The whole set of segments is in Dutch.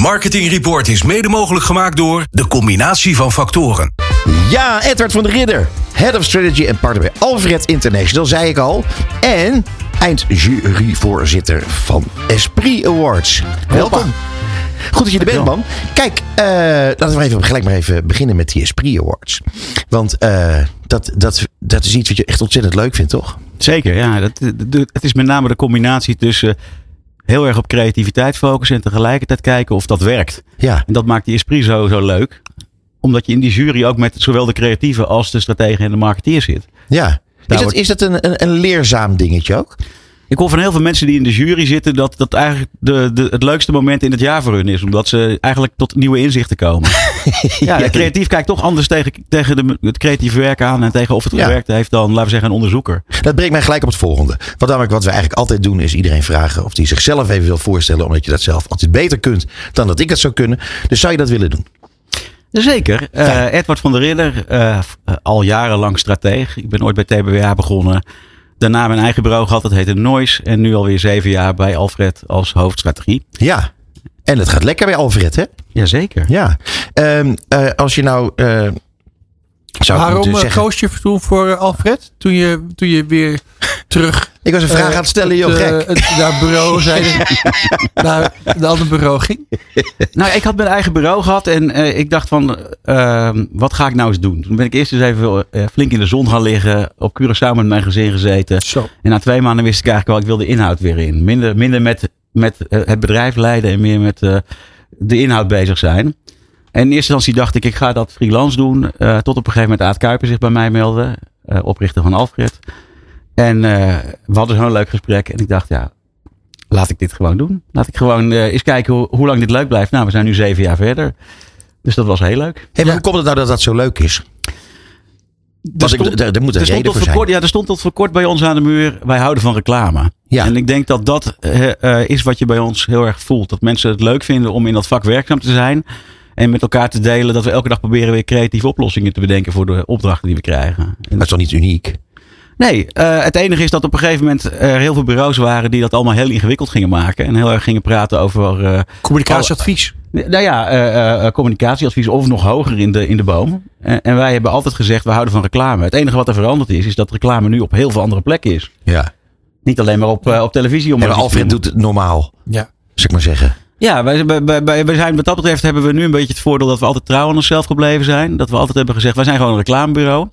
Marketing Report is mede mogelijk gemaakt door de combinatie van factoren. Ja, Edward van der Ridder. Head of Strategy en partner bij Alfred International, zei ik al. En eindjuryvoorzitter van Esprit Awards. Welkom. Goed dat je er bent, man. Kijk, eh, laten we even, gelijk maar even beginnen met die Esprit Awards. Want eh, dat, dat, dat is iets wat je echt ontzettend leuk vindt, toch? Zeker, ja. Dat, dat- het is met name de combinatie tussen heel erg op creativiteit focussen en tegelijkertijd kijken of dat werkt. Ja. En dat maakt die esprit zo, zo leuk. Omdat je in die jury ook met zowel de creatieven als de strategen en de marketeer zit. ja. Is wordt- is dat een, een, een leerzaam dingetje ook? Ik hoor van heel veel mensen die in de jury zitten dat dat eigenlijk de, de, het leukste moment in het jaar voor hun is. Omdat ze eigenlijk tot nieuwe inzichten komen. ja, creatief kijkt toch anders tegen, tegen de, het creatieve werk aan en tegen of het Ja. gewerkt heeft dan, laten we zeggen, een onderzoeker. Dat brengt mij gelijk op het volgende. Wat, namelijk wat we eigenlijk altijd doen is iedereen vragen of die zichzelf even wil voorstellen. Omdat je dat zelf altijd beter kunt dan dat ik dat zou kunnen. Dus zou je dat willen doen? Zeker. Eh, Edward van der Ridder, eh, eh, al jarenlang strateeg. Ik ben ooit bij TBWA begonnen. Daarna mijn eigen bureau gehad, dat heette Noise. En nu alweer zeven jaar bij Alfred als hoofdstrategie. Ja. En het gaat lekker bij Alfred, hè? Jazeker. Ja. Ehm, eh, als je nou. eh, zou Waarom eh, koos je toen voor Alfred? Toen je, toen je weer terug Ik was een vraag eh, aan het stellen, joh, eh, gek. het- naar het bureau zeiden, naar andere bureau ging. Nou, ik had mijn eigen bureau gehad en eh, ik dacht van, eh, wat ga ik nou eens doen? Toen ben ik eerst eens even eh, flink in de zon gaan liggen, op Curaçao met mijn gezin gezeten. Zo. En na twee maanden wist ik eigenlijk wel, ik wil de inhoud weer in. Minder, minder met, met eh, het bedrijf leiden en meer met eh, de inhoud bezig zijn. En in eerste instantie dacht ik, ik ga dat freelance doen. eh, tot op een gegeven moment Aad Kuiper zich bij mij meldde. eh, oprichter van Alfred. En eh, we hadden zo'n leuk gesprek. En ik dacht, ja, laat ik dit gewoon doen. Laat ik gewoon eh, eens kijken hoe, hoe lang dit leuk blijft. Nou, we zijn nu zeven jaar verder. Dus dat was heel leuk. Hey, Ja. Hoe komt het nou dat dat zo leuk is? Stond- er, er moet een Er reden voor voor zijn. kort, ja, er stond tot voor kort bij ons aan de muur. Wij houden van reclame. Ja. En ik denk dat dat eh, is wat je bij ons heel erg voelt. Dat mensen het leuk vinden om in dat vak werkzaam te zijn. En met elkaar te delen dat we elke dag proberen weer creatieve oplossingen te bedenken voor de opdrachten die we krijgen. En- Dat is toch niet uniek? Nee, eh, het enige is dat op een gegeven moment er heel veel bureaus waren die dat allemaal heel ingewikkeld gingen maken. En heel erg gingen praten over eh, Communicatieadvies. nou ja, eh, eh, communicatieadvies of nog hoger in de, in de boom. En, en wij hebben altijd gezegd, we houden van reclame. Het enige wat er veranderd is, is dat reclame nu op heel veel andere plekken is. Ja. Niet alleen maar op, eh, op televisie. Om En maar Alfred doet het normaal, Ja. zou ik maar zeggen. Ja, wij, wij, wij- wij, wij zijn, wat dat betreft hebben we nu een beetje het voordeel dat we altijd trouw aan onszelf gebleven zijn. Dat we altijd hebben gezegd, wij zijn gewoon een reclamebureau.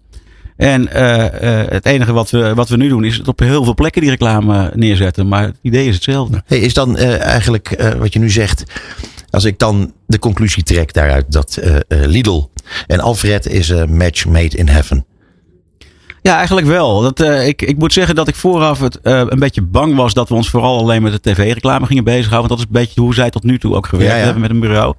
En eh, eh, het enige wat we, wat we nu doen is het op heel veel plekken die reclame neerzetten. Maar het idee is hetzelfde. Hey, is dan eh, eigenlijk wat je nu zegt, als ik dan de conclusie trek daaruit dat Lidl en Alfred is een match made in heaven. Ja, eigenlijk wel. Dat, ik, ik moet zeggen dat ik vooraf het, een beetje bang was dat we ons vooral alleen met de tv-reclame gingen bezighouden. Want dat is een beetje hoe zij tot nu toe ook gewerkt Ja, ja. hebben met een bureau.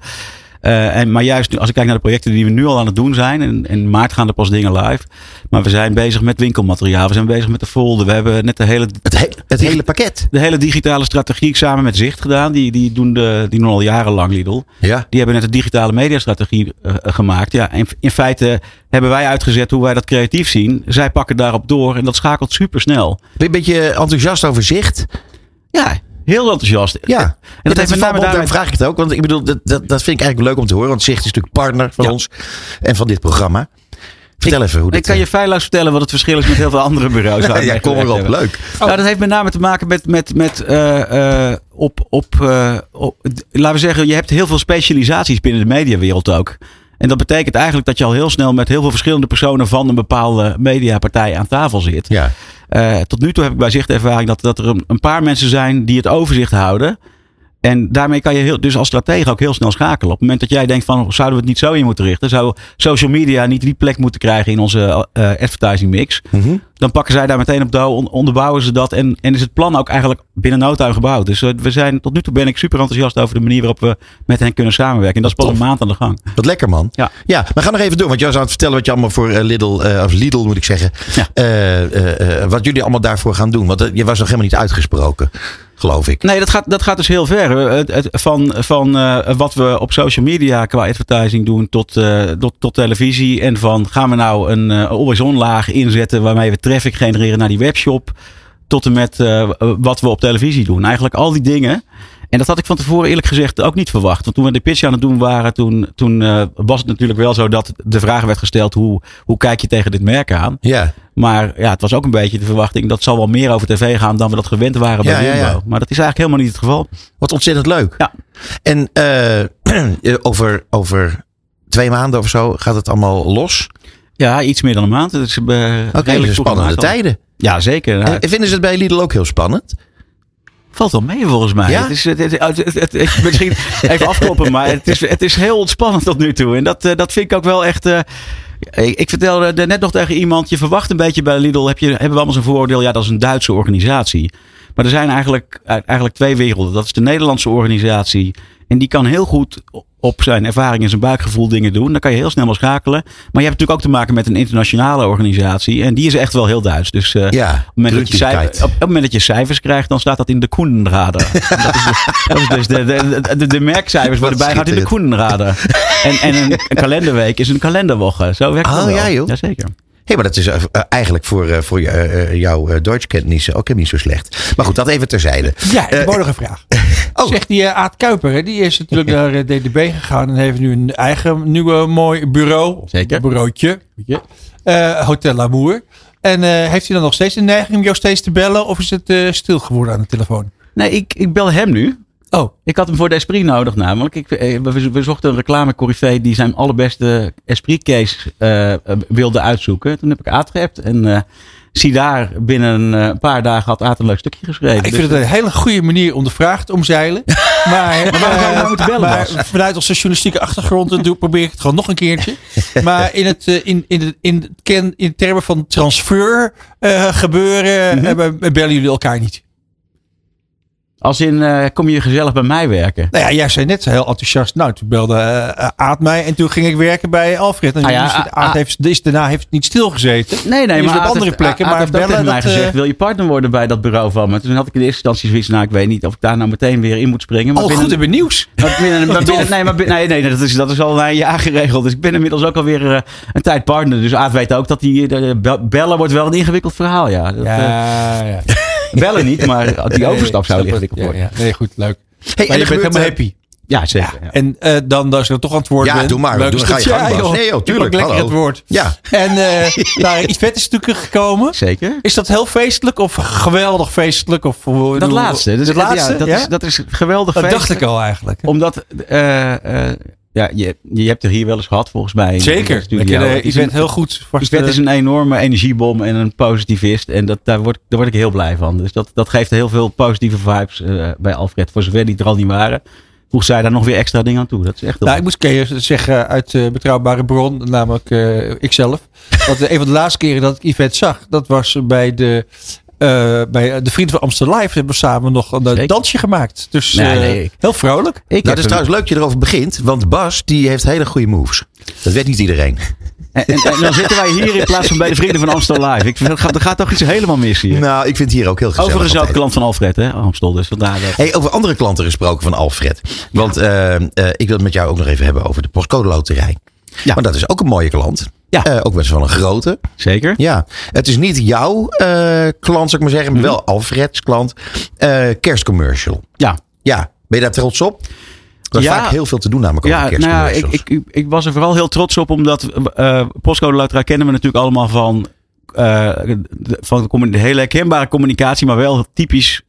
Eh, en, maar juist nu, als ik kijk naar de projecten die we nu al aan het doen zijn. In maart gaan er pas dingen live. Maar we zijn bezig met winkelmateriaal. We zijn bezig met de folder. We hebben net de hele, Het, he- het hele pakket. de hele digitale strategie samen met Zicht gedaan. Die, die, doen de, die doen al jarenlang Lidl. Ja. Die hebben net een digitale mediastrategie eh, gemaakt. Ja, in, in feite hebben wij uitgezet hoe wij dat creatief zien. Zij pakken daarop door en dat schakelt super snel. Ben je een beetje enthousiast over zicht? Ja, heel enthousiast. Ja. En dat heeft met name daarom vraag ik het ook. Want ik bedoel, dat, dat, dat vind ik eigenlijk leuk om te horen. Want Zicht is natuurlijk partner van Ja. ons en van dit programma. Vertel even hoe dit... Ik kan je eh, feilloos vertellen wat het verschil is met heel veel andere bureaus. ja, mee kom erop. Leuk. Nou, dat heeft met name te maken met, met, met eh, eh, op, op, op, d- laten we zeggen, je hebt heel veel specialisaties binnen de mediawereld ook. En dat betekent eigenlijk dat je al heel snel met heel veel verschillende personen van een bepaalde mediapartij aan tafel zit. Ja. Eh, tot nu toe heb ik bij zicht de ervaring dat, dat er een, een paar mensen zijn die het overzicht houden. En daarmee kan je heel, dus als stratege ook heel snel schakelen. Op het moment dat jij denkt van zouden we het niet zo in moeten richten? Zou social media niet die plek moeten krijgen in onze eh, advertising mix? Mhm. Dan pakken zij daar meteen op on- onderbouwen ze dat. En, en is het plan ook eigenlijk binnen no time gebouwd. Dus eh, we zijn, tot nu toe ben ik super enthousiast over de manier waarop we met hen kunnen samenwerken. En dat is pas Tof. een maand aan de gang. Wat lekker man. Ja. ja, maar ga nog even door. Want jij zou het vertellen wat je allemaal voor eh, Lidl, eh, of Lidl moet ik zeggen. Ja. eh, eh, eh, wat jullie allemaal daarvoor gaan doen. Want eh, je was nog helemaal niet uitgesproken, geloof ik. Nee, dat gaat, dat gaat dus heel ver. Van van eh, wat we op social media qua advertising doen tot, eh, tot, tot televisie. En van gaan we nou een eh always-on laag inzetten waarmee we traffic genereren naar die webshop. Tot en met wat we op televisie doen. Eigenlijk al die dingen. En dat had ik van tevoren eerlijk gezegd ook niet verwacht. Want toen we de pitch aan het doen waren, toen, toen eh, was het natuurlijk wel zo dat de vraag werd gesteld: hoe, hoe kijk je tegen dit merk aan? Ja. Maar ja, het was ook een beetje de verwachting dat zal wel meer over tv gaan dan we dat gewend waren bij Ja, Jumbo. ja. Maar dat is eigenlijk helemaal niet het geval. Wat ontzettend leuk. Ja. En eh, over, over twee maanden of zo gaat het allemaal los. Ja, iets meer dan een maand. Het is, uh, redelijk spannende tijden. Ja, zeker. En vinden ze het bij Lidl ook heel spannend? Valt wel mee volgens mij. Ja? Het is, het, misschien even afkloppen, maar het is, het is heel ontspannend tot nu toe. En dat, eh, dat vind ik ook wel echt. eh, ik, vertelde er net nog tegen iemand, je verwacht een beetje bij Lidl, heb je, hebben we allemaal zo'n vooroordeel, ja dat is een Duitse organisatie. Maar er zijn eigenlijk, eigenlijk twee werelden. Dat is de Nederlandse organisatie. En die kan heel goed op zijn ervaring en zijn buikgevoel dingen doen. Dan kan je heel snel wel schakelen. Maar je hebt natuurlijk ook te maken met een internationale organisatie. En die is echt wel heel Duits. Dus eh, Ja, op, het moment dat je Gründlichkeit. cijfer- op, het moment dat je cijfers krijgt, dan staat dat in de Koendenrader. dat is, de, dat is dus de, de, de, de merkcijfers worden bijgehouden in de Koendenrader. En, en een, een kalenderweek is een kalenderwoche. Zo werkt het Oh, wel. ja, joh. Jazeker. Hé, maar dat is eh, eh, eigenlijk voor, eh, voor je, jouw Duitskennis ook helemaal niet zo slecht. Maar goed, dat even terzijde. Ja, ik heb ook nog een vraag. oh. Zegt die Aad Kuiper, hè, die is natuurlijk naar DDB gegaan en heeft nu een eigen nieuwe mooi bureau. Zeker. Bureautje. weet je. Eh, Hotel Amour. En eh, heeft hij dan nog steeds de neiging om jou steeds te bellen? Of is het eh, stil geworden aan de telefoon? Nee, ik, ik bel hem nu. Oh, Ik had hem voor de Esprit nodig namelijk. Ik, eh, we, we zochten een reclame die zijn allerbeste Esprit case eh, eh, wilde uitzoeken. Toen heb ik Aad geappt en eh, zie daar binnen een eh, paar dagen had Aad een leuk stukje geschreven. ik Dus, vind het een hele goede manier om de vraag te omzeilen. Maar, waarom eh, nou moeten bellen, maar vanuit onze journalistieke achtergrond eh, doe, probeer ik het gewoon nog een keertje. Maar in, het, eh, in, in, in, in termen van transfer eh, gebeuren, eh, bellen jullie elkaar niet. Als in, eh, kom je gezellig bij mij werken? Nou ja, jij zei net heel enthousiast. Nou, toen belde eh, Aad mij en toen ging ik werken bij Alfred. En Ah ja, dus A- Aad A- heeft, is, daarna heeft het niet stilgezeten. Nee, nee, maar op Aad andere heeft- plekken, Aad maar heeft bellen, tegen mij dat, gezegd, eh, wil je partner worden bij dat bureau van me? Toen had ik in eerste instantie zoiets, nou ik weet niet of ik daar nou meteen weer in moet springen. Maar binnen- goed hebben nieuws. Maar binnen, maar nee, maar binnen- nee, nee, dat is, dat is al een jaar geregeld. Dus ik ben inmiddels ook alweer eh, een tijd partner. Dus Aad weet ook dat die be- bellen wordt wel een ingewikkeld verhaal. Ja. Dat, Ja, ja. Bellen niet, maar die overstap zou Ja, worden. ja. Nee, goed, leuk. Hey, Maar en je er bent helemaal eh, happy. Ja, zeker. ja. En eh, dan, als ik toch aan het woord Ja, ben. doe maar. leuk Doe, is ga je gang, joh. Nee, joh, Je tuurlijk, lekker hallo. het woord. Ja. En eh nou, Yvette is natuurlijk gekomen. Zeker. Is dat heel feestelijk of geweldig feestelijk? Of, Dat laatste. Dus dat ja, laatste? dat, ja? Is, dat is geweldig Dat dacht feestelijk. ik al eigenlijk. Omdat, eh, eh, ja, je, je hebt er hier wel eens gehad volgens mij. Zeker. Ik ken is een- Yvette heel goed. Vast, Yvette eh, is een enorme energiebom en een positivist. En dat, daar, word, daar word ik heel blij van. Dus dat, dat geeft heel veel positieve vibes eh, bij Alfred. Voor zover die er al niet waren. Voegt zij daar nog weer extra dingen aan toe. Dat is echt Nou, ik moet keer zeggen uit eh, betrouwbare bron, namelijk eh, ikzelf. Want eh, een van de laatste keren dat ik Yvette zag, dat was bij de, eh, bij de Vrienden van Amsterdam Live. Hebben we samen nog een eh, Zeker. dansje gemaakt. Dus Nee, eh, nee, ik- heel vrolijk. Ik Nou, het is een- trouwens leuk dat je erover begint. Want Bas, die heeft hele goede moves. Dat weet niet iedereen. en, en, en dan zitten wij hier in plaats van bij de Vrienden van Amstel Live. Ik vind, er gaat, er gaat toch iets helemaal mis hier. Nou, ik vind het hier ook heel gezellig. Overigens ook klant van Alfred, hè? Amstel. Dus vandaar dat. Hey, over andere klanten gesproken van Alfred. Want eh, eh, ik wil het met jou ook nog even hebben over de postcode loterij. Ja. Want dat is ook een mooie klant. Ja. Eh, ook best wel een grote. Zeker. Ja. Het is niet jouw eh, klant, zou ik maar zeggen. Maar wel Alfreds klant. Eh, kerstcommercial. Ja. Ja. Ben je daar trots op? Er is Ja. vaak heel veel te doen namelijk Ja, over nou ja, ik, ik, ik, ik was er vooral heel trots op, omdat Postcode Loterij kennen we natuurlijk allemaal van, de, van de, hele herkenbare communicatie, maar wel typisch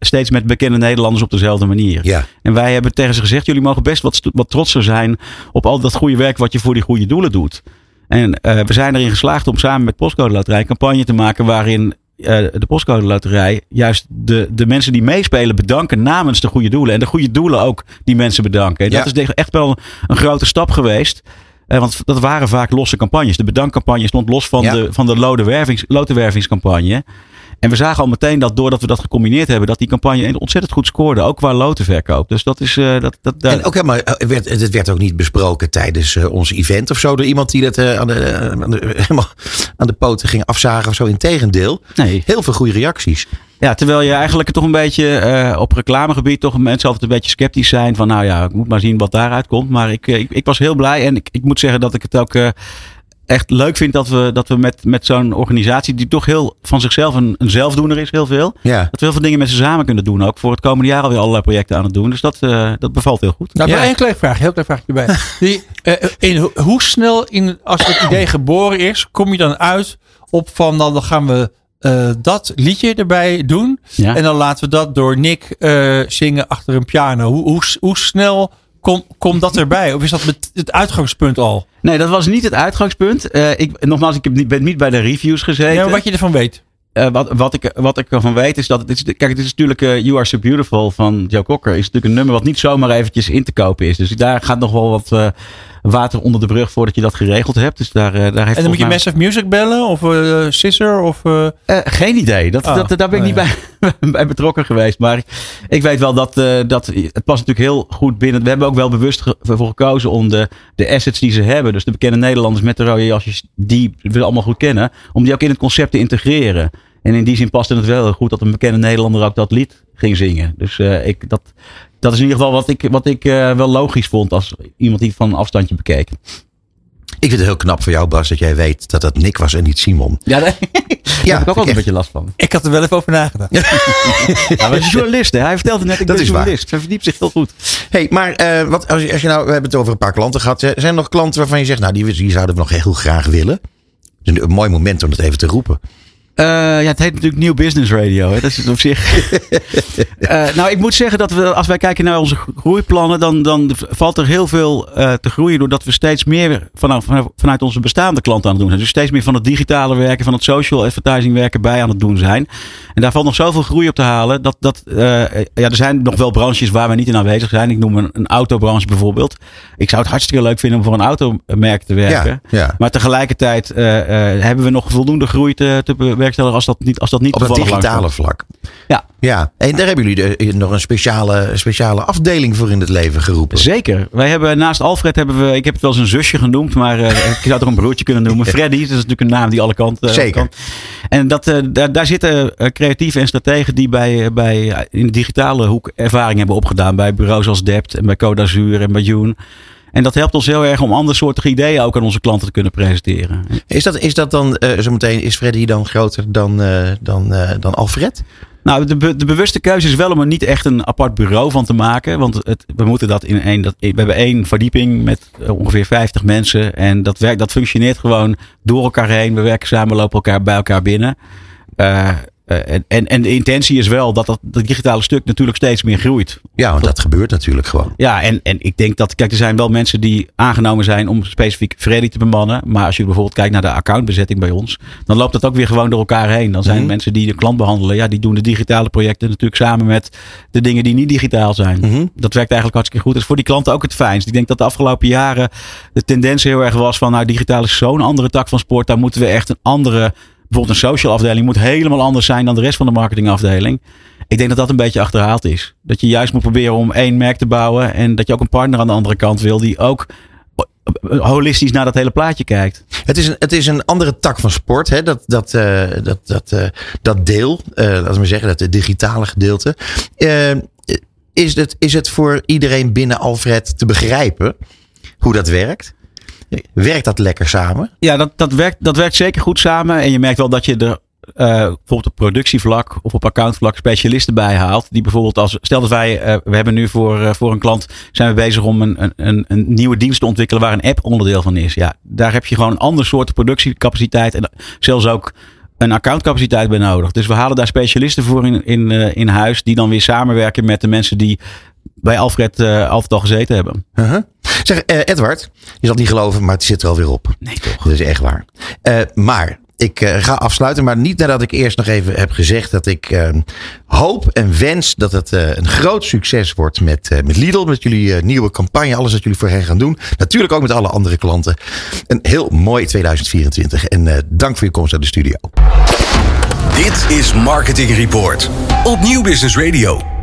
steeds met bekende Nederlanders op dezelfde manier. ja. En wij hebben tegen ze gezegd, jullie mogen best wat, wat trotser zijn op al dat goede werk wat je voor die goede doelen doet. En eh, we zijn erin geslaagd om samen met Postcode Loterij een campagne te maken waarin eh, de Postcode Loterij juist de, de mensen die meespelen bedanken namens de goede doelen. En de goede doelen ook die mensen bedanken. En Ja. dat is echt wel een grote stap geweest. Eh, want dat waren vaak losse campagnes. De bedankcampagne stond los van Ja. de, van de lotenwervingscampagne. En we zagen al meteen dat doordat we dat gecombineerd hebben, dat die campagne ontzettend goed scoorde. Ook qua lotenverkoop. Dus dat is. eh, dat, dat, daar- En ook helemaal, eh, werd, het werd ook niet besproken tijdens eh, ons event of zo. Door iemand die dat aan, de, aan, de, helemaal aan de poten ging afzagen of zo. Integendeel. nee. Heel veel goede reacties. Ja, terwijl je eigenlijk toch een beetje op reclamegebied toch mensen altijd een beetje sceptisch zijn. Van nou ja, ik moet maar zien wat daaruit komt. Maar ik, ik, ik was heel blij en ik, ik moet zeggen dat ik het ook. Echt leuk vind dat we, dat we met, met zo'n organisatie, die toch heel van zichzelf een, een zelfdoener is, heel veel. Ja. Dat we heel veel dingen met ze samen kunnen doen. Ook voor het komende jaar alweer allerlei projecten aan het doen. Dus dat, eh, dat bevalt heel goed. Nou, Ja. één klein vraagje, heel klein vraagje erbij. Die, eh, in, ho- hoe snel, in, als het idee geboren is, kom je dan uit op van, nou, dan gaan we eh, dat liedje erbij doen. Ja. En dan laten we dat door Nick eh, zingen achter een piano. Hoe, hoe, hoe snel komt dat erbij? Of is dat het uitgangspunt al? Nee, dat was niet het uitgangspunt. Eh, ik, nogmaals, ik heb niet, ben niet bij de reviews gezeten. Ja, maar wat je ervan weet. Eh, wat, wat, ik, wat ik ervan weet is dat het is. Kijk, het is natuurlijk eh, You Are So Beautiful van Joe Cocker. Is natuurlijk een nummer wat niet zomaar eventjes in te kopen is. Dus daar gaat nog wel wat water onder de brug voordat je dat geregeld hebt. Dus daar, eh, daar heeft En dan moet je mij- Massive Music bellen? Of eh Scissor? Of, eh, geen idee. Dat, Oh, dat, daar ben ik oh, niet bij, bij betrokken geweest. Maar ik, weet wel dat, dat het past natuurlijk heel goed binnen. We hebben ook wel bewust ge- voor gekozen om de, de assets die ze hebben. Dus de bekende Nederlanders met de rode jasjes die we allemaal goed kennen. Om die ook in het concept te integreren. En in die zin paste het wel heel goed dat een bekende Nederlander ook dat lied ging zingen. Dus eh, ik, dat, dat is in ieder geval wat ik, wat ik eh, wel logisch vond als iemand die het van een afstandje bekeek. Ik vind het heel knap van jou, Bas, dat jij weet dat dat Nick was en niet Simon. Ja, daar, daar heb ik ook wel een beetje last van. ik had er wel even over nagedacht. Ja, maar hij is een journalist, hè? Hij vertelde net, ik Dat ben is waar. journalist. Hij verdiept zich heel goed. Hey, maar eh, wat, als, je, als je nou, we hebben het over een paar klanten gehad. Eh, Zijn er nog klanten waarvan je zegt, nou, die, die zouden we nog heel graag willen? Het is een, een mooi moment om het even te roepen. Eh, ja, het heet natuurlijk Nieuw Business Radio. Hè? Dat is het op zich. Eh, nou, ik moet zeggen dat we, als wij kijken naar onze groeiplannen, dan, dan valt er heel veel eh, te groeien. Doordat we steeds meer vanuit, vanuit onze bestaande klanten aan het doen zijn. Dus steeds meer van het digitale werken, van het social advertising werken bij aan het doen zijn. En daar valt nog zoveel groei op te halen. Dat, dat, ja, er zijn nog wel branches waar we niet in aanwezig zijn. Ik noem een, een autobranche bijvoorbeeld. Ik zou het hartstikke leuk vinden om voor een automerk te werken. Ja, ja. Maar tegelijkertijd hebben we nog voldoende groei te, te bewerkstelligen als dat niet, als dat niet Op het digitale vlak. Ja. Ja, en daar hebben jullie de- nog een speciale, speciale afdeling voor in het leven geroepen. Zeker. Wij hebben naast Alfred hebben we, ik heb het wel eens een zusje genoemd, maar eh, ik zou het ook een broertje kunnen noemen. Freddy, dat is natuurlijk een naam die alle kanten. Zeker. Kan. En dat, eh, daar, daar zitten eh, creatieven en strategen die bij, eh, bij, eh, in de digitale hoek ervaring hebben opgedaan. Bij bureaus als Dept en bij Code Azur en bij Joen. En dat helpt ons heel erg om andersoortige ideeën ook aan onze klanten te kunnen presenteren. Is dat, is dat dan, eh zometeen, is Freddy dan groter dan, eh, dan, eh, dan Alfred? Nou, de, be- de bewuste keuze is wel om er niet echt een apart bureau van te maken. Want het, we moeten dat in één. Dat, we hebben één verdieping met ongeveer 50 mensen. En dat, werkt, dat functioneert gewoon door elkaar heen. We werken samen, lopen elkaar bij elkaar binnen. Eh, en, en, en de intentie is wel dat dat, dat digitale stuk natuurlijk steeds meer groeit. Ja, want dat gebeurt natuurlijk gewoon. Ja, en, en ik denk dat, kijk, er zijn wel mensen die aangenomen zijn om specifiek Freddy te bemannen. Maar als je bijvoorbeeld kijkt naar de accountbezetting bij ons, dan loopt dat ook weer gewoon door elkaar heen. Dan zijn Mhm. mensen die de klant behandelen, ja, die doen de digitale projecten natuurlijk samen met de dingen die niet digitaal zijn. Mhm. Dat werkt eigenlijk hartstikke goed. Dat is voor die klanten ook het fijnst. Ik denk dat de afgelopen jaren de tendens heel erg was van, nou, digitaal is zo'n andere tak van sport. Daar moeten we echt een andere, bijvoorbeeld een social afdeling moet helemaal anders zijn dan de rest van de marketingafdeling. Ik denk dat dat een beetje achterhaald is. Dat je juist moet proberen om één merk te bouwen. En dat je ook een partner aan de andere kant wil die ook holistisch naar dat hele plaatje kijkt. Het is een, het is een andere tak van sport, hè? Dat, dat, eh, dat, dat, eh, dat deel, eh, laten we zeggen, dat digitale gedeelte. Eh, is, het, is het voor iedereen binnen Alfred te begrijpen hoe dat werkt? Werkt dat lekker samen? Ja, dat, dat, werkt, dat werkt zeker goed samen. En je merkt wel dat je er eh, bijvoorbeeld op productievlak of op accountvlak specialisten bij haalt. Die bijvoorbeeld als, stel dat wij, eh, we hebben nu voor, eh, voor een klant, zijn we bezig om een, een- een, nieuwe dienst te ontwikkelen waar een app onderdeel van is. Ja, daar heb je gewoon een ander soort productiecapaciteit en zelfs ook een accountcapaciteit bij nodig. Dus we halen daar specialisten voor in, in, in huis die dan weer samenwerken met de mensen die bij Alfred eh, altijd al gezeten hebben. Uh-huh. Zeg, eh, Edward, je zal het niet geloven, maar het zit er alweer op. Nee toch? Dat is echt waar. Eh, maar ik eh, ga afsluiten, maar niet nadat ik eerst nog even heb gezegd dat ik eh, hoop en wens dat het eh, een groot succes wordt met, eh, met Lidl, met jullie eh, nieuwe campagne, alles wat jullie voor hen gaan doen. Natuurlijk ook met alle andere klanten. Een heel mooi 2024 en eh, dank voor je komst naar de studio. Dit is Marketing Report op Nieuw Business Radio.